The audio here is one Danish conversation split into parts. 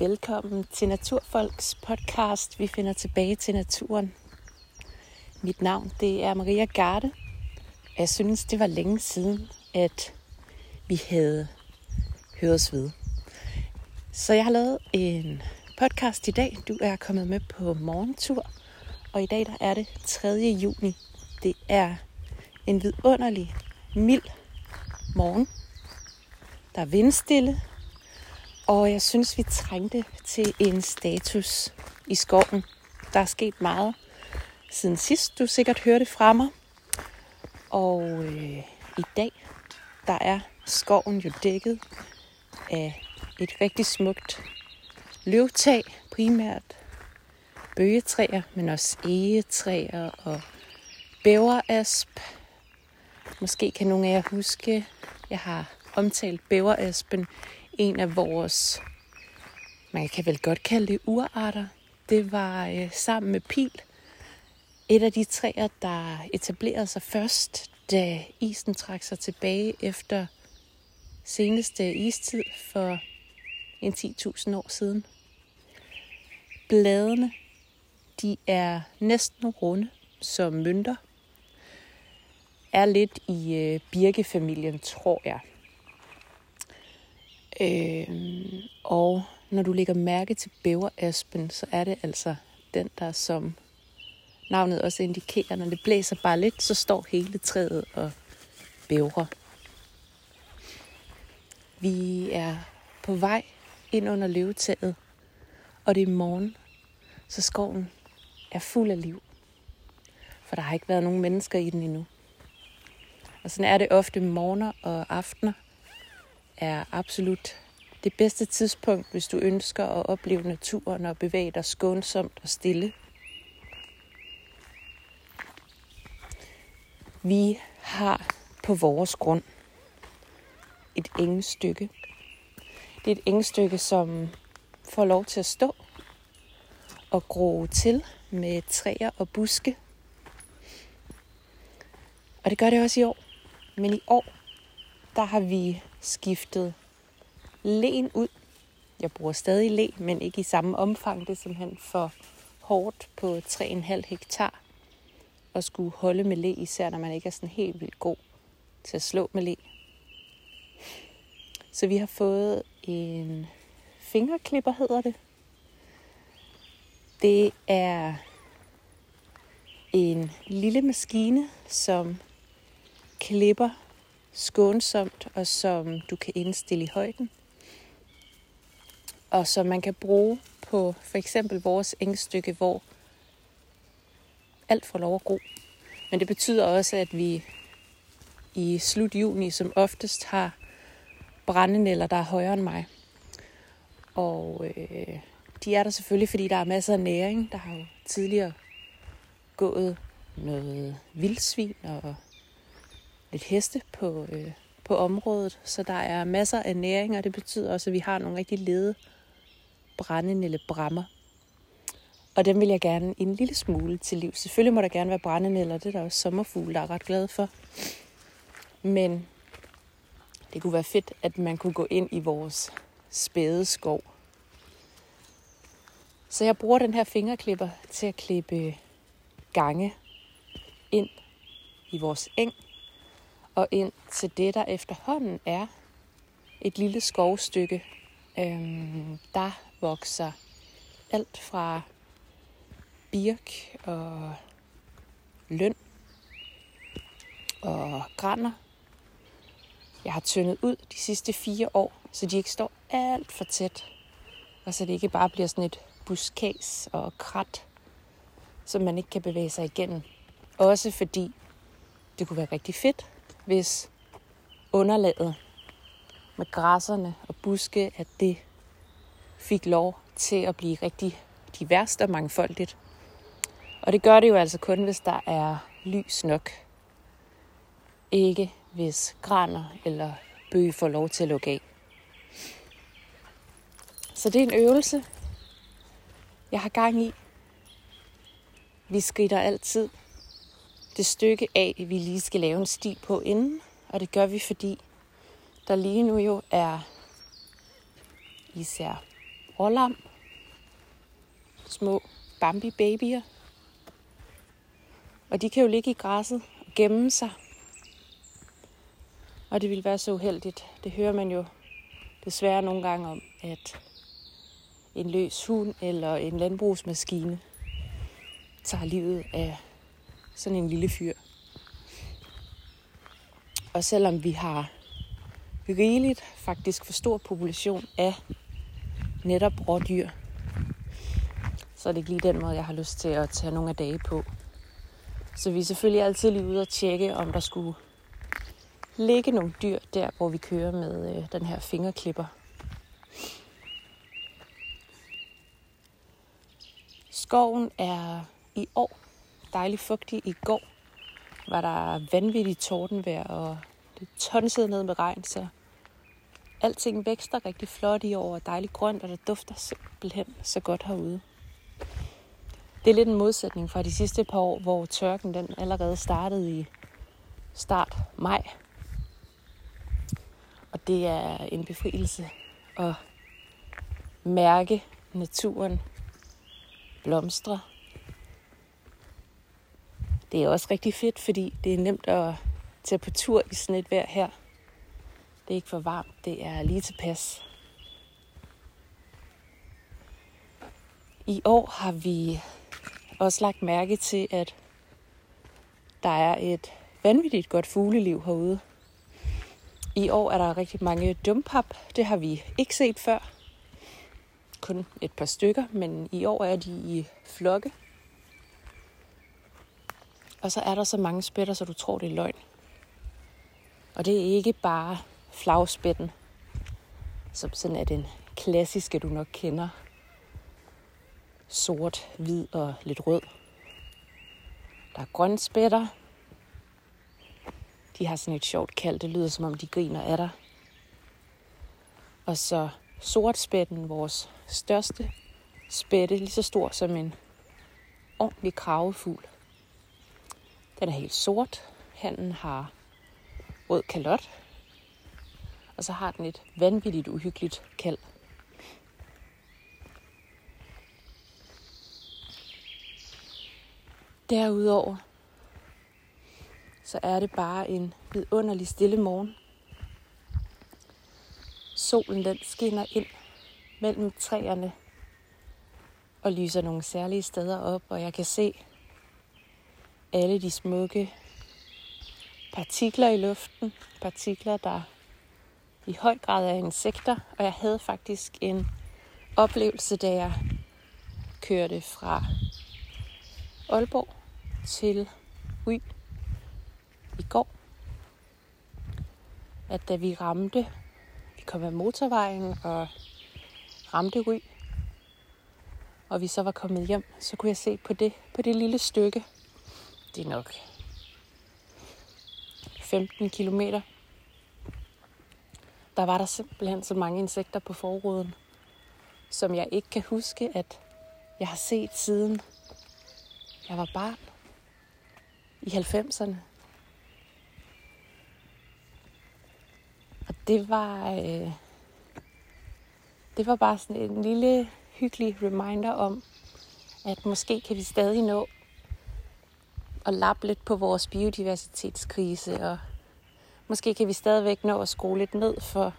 Velkommen til Naturfolks podcast. Vi finder tilbage til naturen. Mit navn det er Maria Garde. Jeg synes, det var længe siden, at vi havde høres ved. Så jeg har lavet en podcast i dag. Du er kommet med på morgentur. Og i dag der er det 3. juni. Det er en vidunderlig, mild morgen. Der er vindstille, og jeg synes, vi trængte til en status i skoven. Der er sket meget siden sidst, du sikkert hørte fra mig. Og øh, i dag, der er skoven jo dækket af et rigtig smukt løvtag, primært bøgetræer, men også egetræer og bæverasp. Måske kan nogle af jer huske, jeg har omtalt bæveraspen en af vores, man kan vel godt kalde det urarter. Det var øh, sammen med pil et af de træer, der etablerede sig først, da isen trak sig tilbage efter seneste istid for en 10.000 år siden. Bladene, de er næsten runde som mønter. Er lidt i øh, birkefamilien, tror jeg. Øh, og når du lægger mærke til bæveraspen, så er det altså den, der som navnet også indikerer, når det blæser bare lidt, så står hele træet og bævrer. Vi er på vej ind under løvetaget, og det er morgen, så skoven er fuld af liv. For der har ikke været nogen mennesker i den endnu. Og sådan er det ofte morgener og aftener er absolut det bedste tidspunkt, hvis du ønsker at opleve naturen og bevæge dig skånsomt og stille. Vi har på vores grund et engstykke. Det er et engstykke, som får lov til at stå og gro til med træer og buske. Og det gør det også i år. Men i år, der har vi skiftet len ud. Jeg bruger stadig le, men ikke i samme omfang. Det er simpelthen for hårdt på 3,5 hektar at skulle holde med le, især når man ikke er sådan helt vildt god til at slå med le. Så vi har fået en fingerklipper, hedder det. Det er en lille maskine, som klipper skånsomt og som du kan indstille i højden og som man kan bruge på for eksempel vores engstykke, hvor alt får lov at gro. Men det betyder også, at vi i slut juni som oftest har brændenælder, der er højere end mig. Og øh, de er der selvfølgelig, fordi der er masser af næring. Der har jo tidligere gået noget vildsvin og lidt heste på, øh, på området. Så der er masser af næring, og det betyder også, at vi har nogle rigtig lede brændenælde brammer. Og dem vil jeg gerne en lille smule til liv. Selvfølgelig må der gerne være brændenælder, det er der også sommerfugle, der er ret glad for. Men det kunne være fedt, at man kunne gå ind i vores spæde skov. Så jeg bruger den her fingerklipper til at klippe gange ind i vores eng og ind til det, der efterhånden er et lille skovstykke. Øhm, der vokser alt fra birk og løn og grænder. Jeg har tyndet ud de sidste fire år, så de ikke står alt for tæt. Og så det ikke bare bliver sådan et buskæs og krat, som man ikke kan bevæge sig igennem. Også fordi det kunne være rigtig fedt, hvis underlaget med græsserne og buske, at det fik lov til at blive rigtig diverst og mangfoldigt. Og det gør det jo altså kun, hvis der er lys nok. Ikke hvis graner eller bøge får lov til at lukke af. Så det er en øvelse, jeg har gang i. Vi skrider altid det stykke af, vi lige skal lave en sti på inden. Og det gør vi, fordi der lige nu jo er især rålam, små Bambi-babyer. Og de kan jo ligge i græsset og gemme sig. Og det vil være så uheldigt. Det hører man jo desværre nogle gange om, at en løs hund eller en landbrugsmaskine tager livet af sådan en lille fyr. Og selvom vi har rigeligt, faktisk for stor population af netop rådyr, så er det ikke lige den måde, jeg har lyst til at tage nogle af dage på. Så vi er selvfølgelig altid lige ude og tjekke, om der skulle ligge nogle dyr der, hvor vi kører med øh, den her fingerklipper. Skoven er i år dejligt fugtig. I går var der vanvittigt tordenvejr, og det tonsede ned med regn, så alting vækster rigtig flot i år, og dejligt grønt, og det dufter simpelthen så godt herude. Det er lidt en modsætning fra de sidste par år, hvor tørken den allerede startede i start maj. Og det er en befrielse at mærke naturen blomstre. Det er også rigtig fedt, fordi det er nemt at tage på tur i sådan et vejr her. Det er ikke for varmt, det er lige tilpas. I år har vi også lagt mærke til, at der er et vanvittigt godt fugleliv herude. I år er der rigtig mange dumpap. Det har vi ikke set før. Kun et par stykker, men i år er de i flokke. Og så er der så mange spætter, så du tror, det er løgn. Og det er ikke bare flagspætten, som sådan er den klassiske, du nok kender. Sort, hvid og lidt rød. Der er grønne spætter. De har sådan et sjovt kald. Det lyder som om, de griner af dig. Og så sortspætten, vores største spætte, lige så stor som en ordentlig kravefugl. Den er helt sort. Handen har rød kalot. Og så har den et vanvittigt uhyggeligt kald. Derudover så er det bare en vidunderlig stille morgen. Solen den skinner ind mellem træerne og lyser nogle særlige steder op, og jeg kan se alle de smukke partikler i luften. Partikler, der i høj grad er insekter, og jeg havde faktisk en oplevelse, da jeg kørte fra Aalborg til Uy i går, at da vi ramte, vi kom af motorvejen og ramte Ry, og vi så var kommet hjem, så kunne jeg se på det, på det lille stykke, det er nok 15 kilometer, der var der simpelthen så mange insekter på forruden, som jeg ikke kan huske, at jeg har set siden jeg var barn i 90'erne. Og det var, øh, det var bare sådan en lille hyggelig reminder om, at måske kan vi stadig nå at lappe lidt på vores biodiversitetskrise, og måske kan vi stadigvæk nå at skrue lidt ned for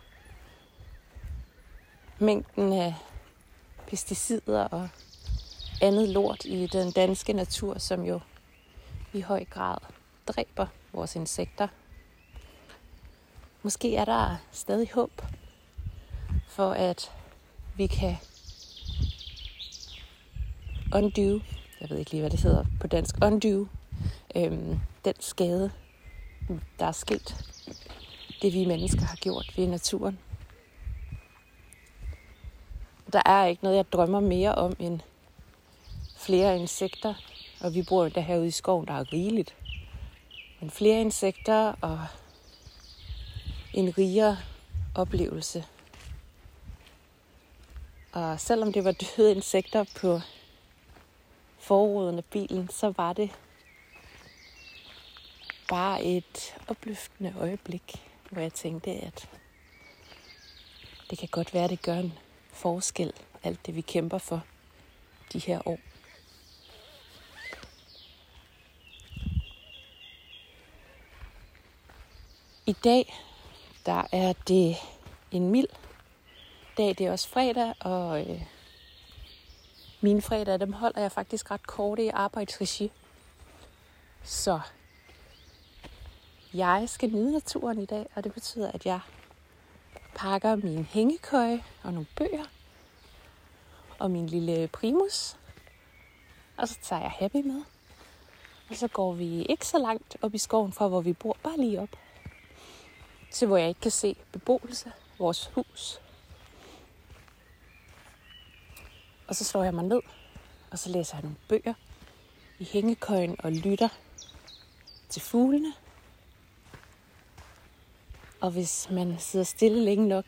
mængden af pesticider og andet lort i den danske natur, som jo i høj grad dræber vores insekter. Måske er der stadig håb for, at vi kan undo, jeg ved ikke lige, hvad det hedder på dansk, undo øhm, den skade, der er sket. Det vi mennesker har gjort ved naturen. Der er ikke noget, jeg drømmer mere om end flere insekter. Og vi bor der herude i skoven, der er rigeligt. Men flere insekter og en rigere oplevelse. Og selvom det var døde insekter på forruden af bilen, så var det bare et opløftende øjeblik, hvor jeg tænkte, at det kan godt være, at det gør en forskel alt det, vi kæmper for de her år. I dag, der er det en mild dag. Det er også fredag, og øh, mine fredag, dem holder jeg faktisk ret korte i arbejdsregi. Så jeg skal nyde naturen i dag, og det betyder, at jeg pakker min hængekøje og nogle bøger og min lille primus. Og så tager jeg Happy med. Og så går vi ikke så langt op i skoven fra, hvor vi bor, bare lige op. Til hvor jeg ikke kan se beboelse, vores hus. Og så slår jeg mig ned, og så læser jeg nogle bøger i hængekøjen og lytter til fuglene. Og hvis man sidder stille længe nok,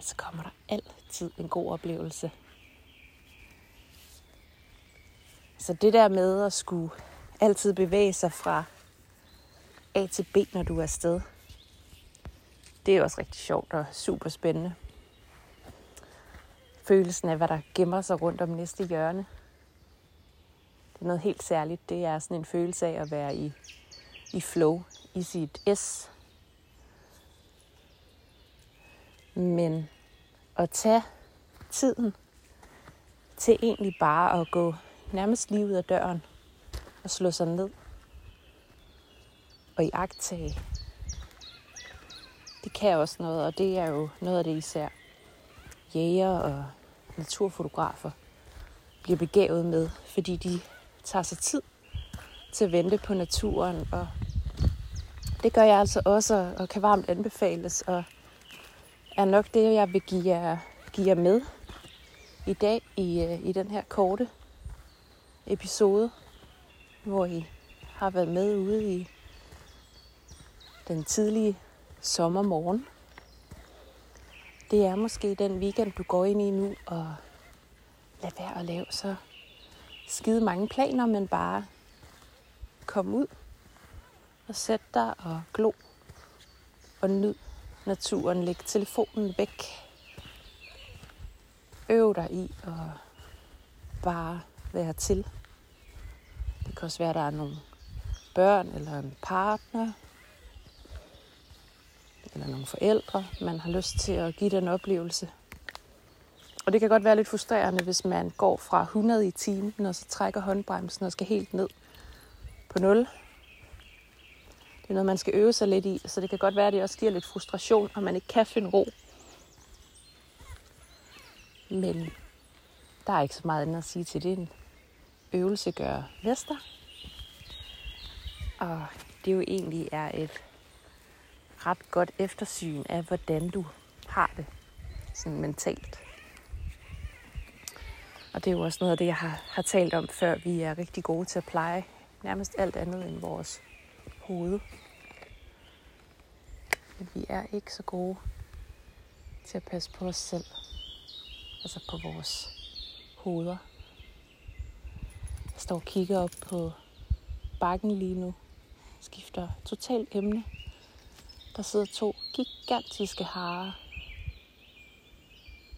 så kommer der altid en god oplevelse. Så det der med at skulle altid bevæge sig fra A til B, når du er afsted, det er også rigtig sjovt og super spændende. Følelsen af, hvad der gemmer sig rundt om næste hjørne. Det er noget helt særligt. Det er sådan en følelse af at være i, i flow, i sit S. Men at tage tiden til egentlig bare at gå nærmest lige ud af døren og slå sig ned og iagtage. Det kan også noget, og det er jo noget af det især jæger og naturfotografer bliver begavet med, fordi de tager sig tid til at vente på naturen, og det gør jeg altså også, og kan varmt anbefales, og er nok det, jeg vil give jer, give jer med i dag i, øh, i den her korte episode, hvor I har været med ude i den tidlige sommermorgen. Det er måske den weekend, du går ind i nu, og lad være at lave så skide mange planer, men bare kom ud og sæt dig og glo og nyd naturen. Læg telefonen væk. Øv dig i at bare være til. Det kan også være, at der er nogle børn eller en partner eller nogle forældre, man har lyst til at give den oplevelse. Og det kan godt være lidt frustrerende, hvis man går fra 100 i timen, og så trækker håndbremsen og skal helt ned på 0. Det er noget, man skal øve sig lidt i, så det kan godt være, at det også giver lidt frustration, og man ikke kan finde ro. Men der er ikke så meget andet at sige til det. En øvelse gør mester. Og det jo egentlig er et ret godt eftersyn af, hvordan du har det sådan mentalt. Og det er jo også noget af det, jeg har, har talt om før. Vi er rigtig gode til at pleje nærmest alt andet end vores hoved. Men vi er ikke så gode til at passe på os selv. Altså på vores hoveder. Jeg står og kigger op på bakken lige nu. Skifter totalt emne. Der sidder to gigantiske harer.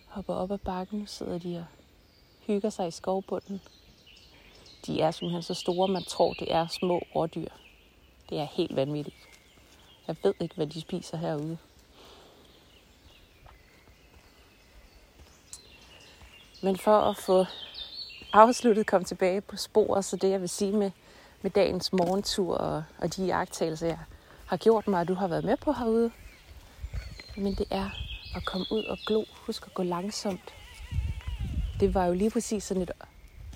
Hopper op ad bakken, sidder de og hygger sig i skovbunden. De er simpelthen så store, man tror, det er små rådyr. Det er helt vanvittigt. Jeg ved ikke, hvad de spiser herude. Men for at få afsluttet, komme tilbage på sporet, så det jeg vil sige med, med dagens morgentur og, og de jagttagelser, jeg har gjort mig, at du har været med på herude. Men det er at komme ud og glo. Husk at gå langsomt. Det var jo lige præcis sådan et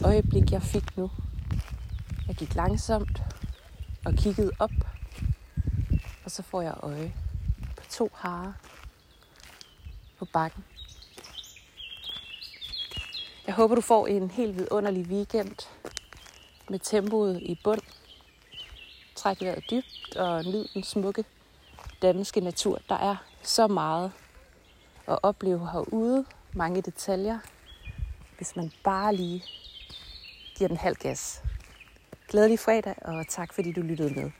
øjeblik, jeg fik nu. Jeg gik langsomt og kiggede op. Og så får jeg øje på to harer på bakken. Jeg håber, du får en helt vidunderlig weekend med tempoet i bund. Træk vejret dybt og nyd den smukke danske natur. Der er så meget at opleve herude. Mange detaljer. Hvis man bare lige giver den halv gas. Glædelig fredag, og tak fordi du lyttede med.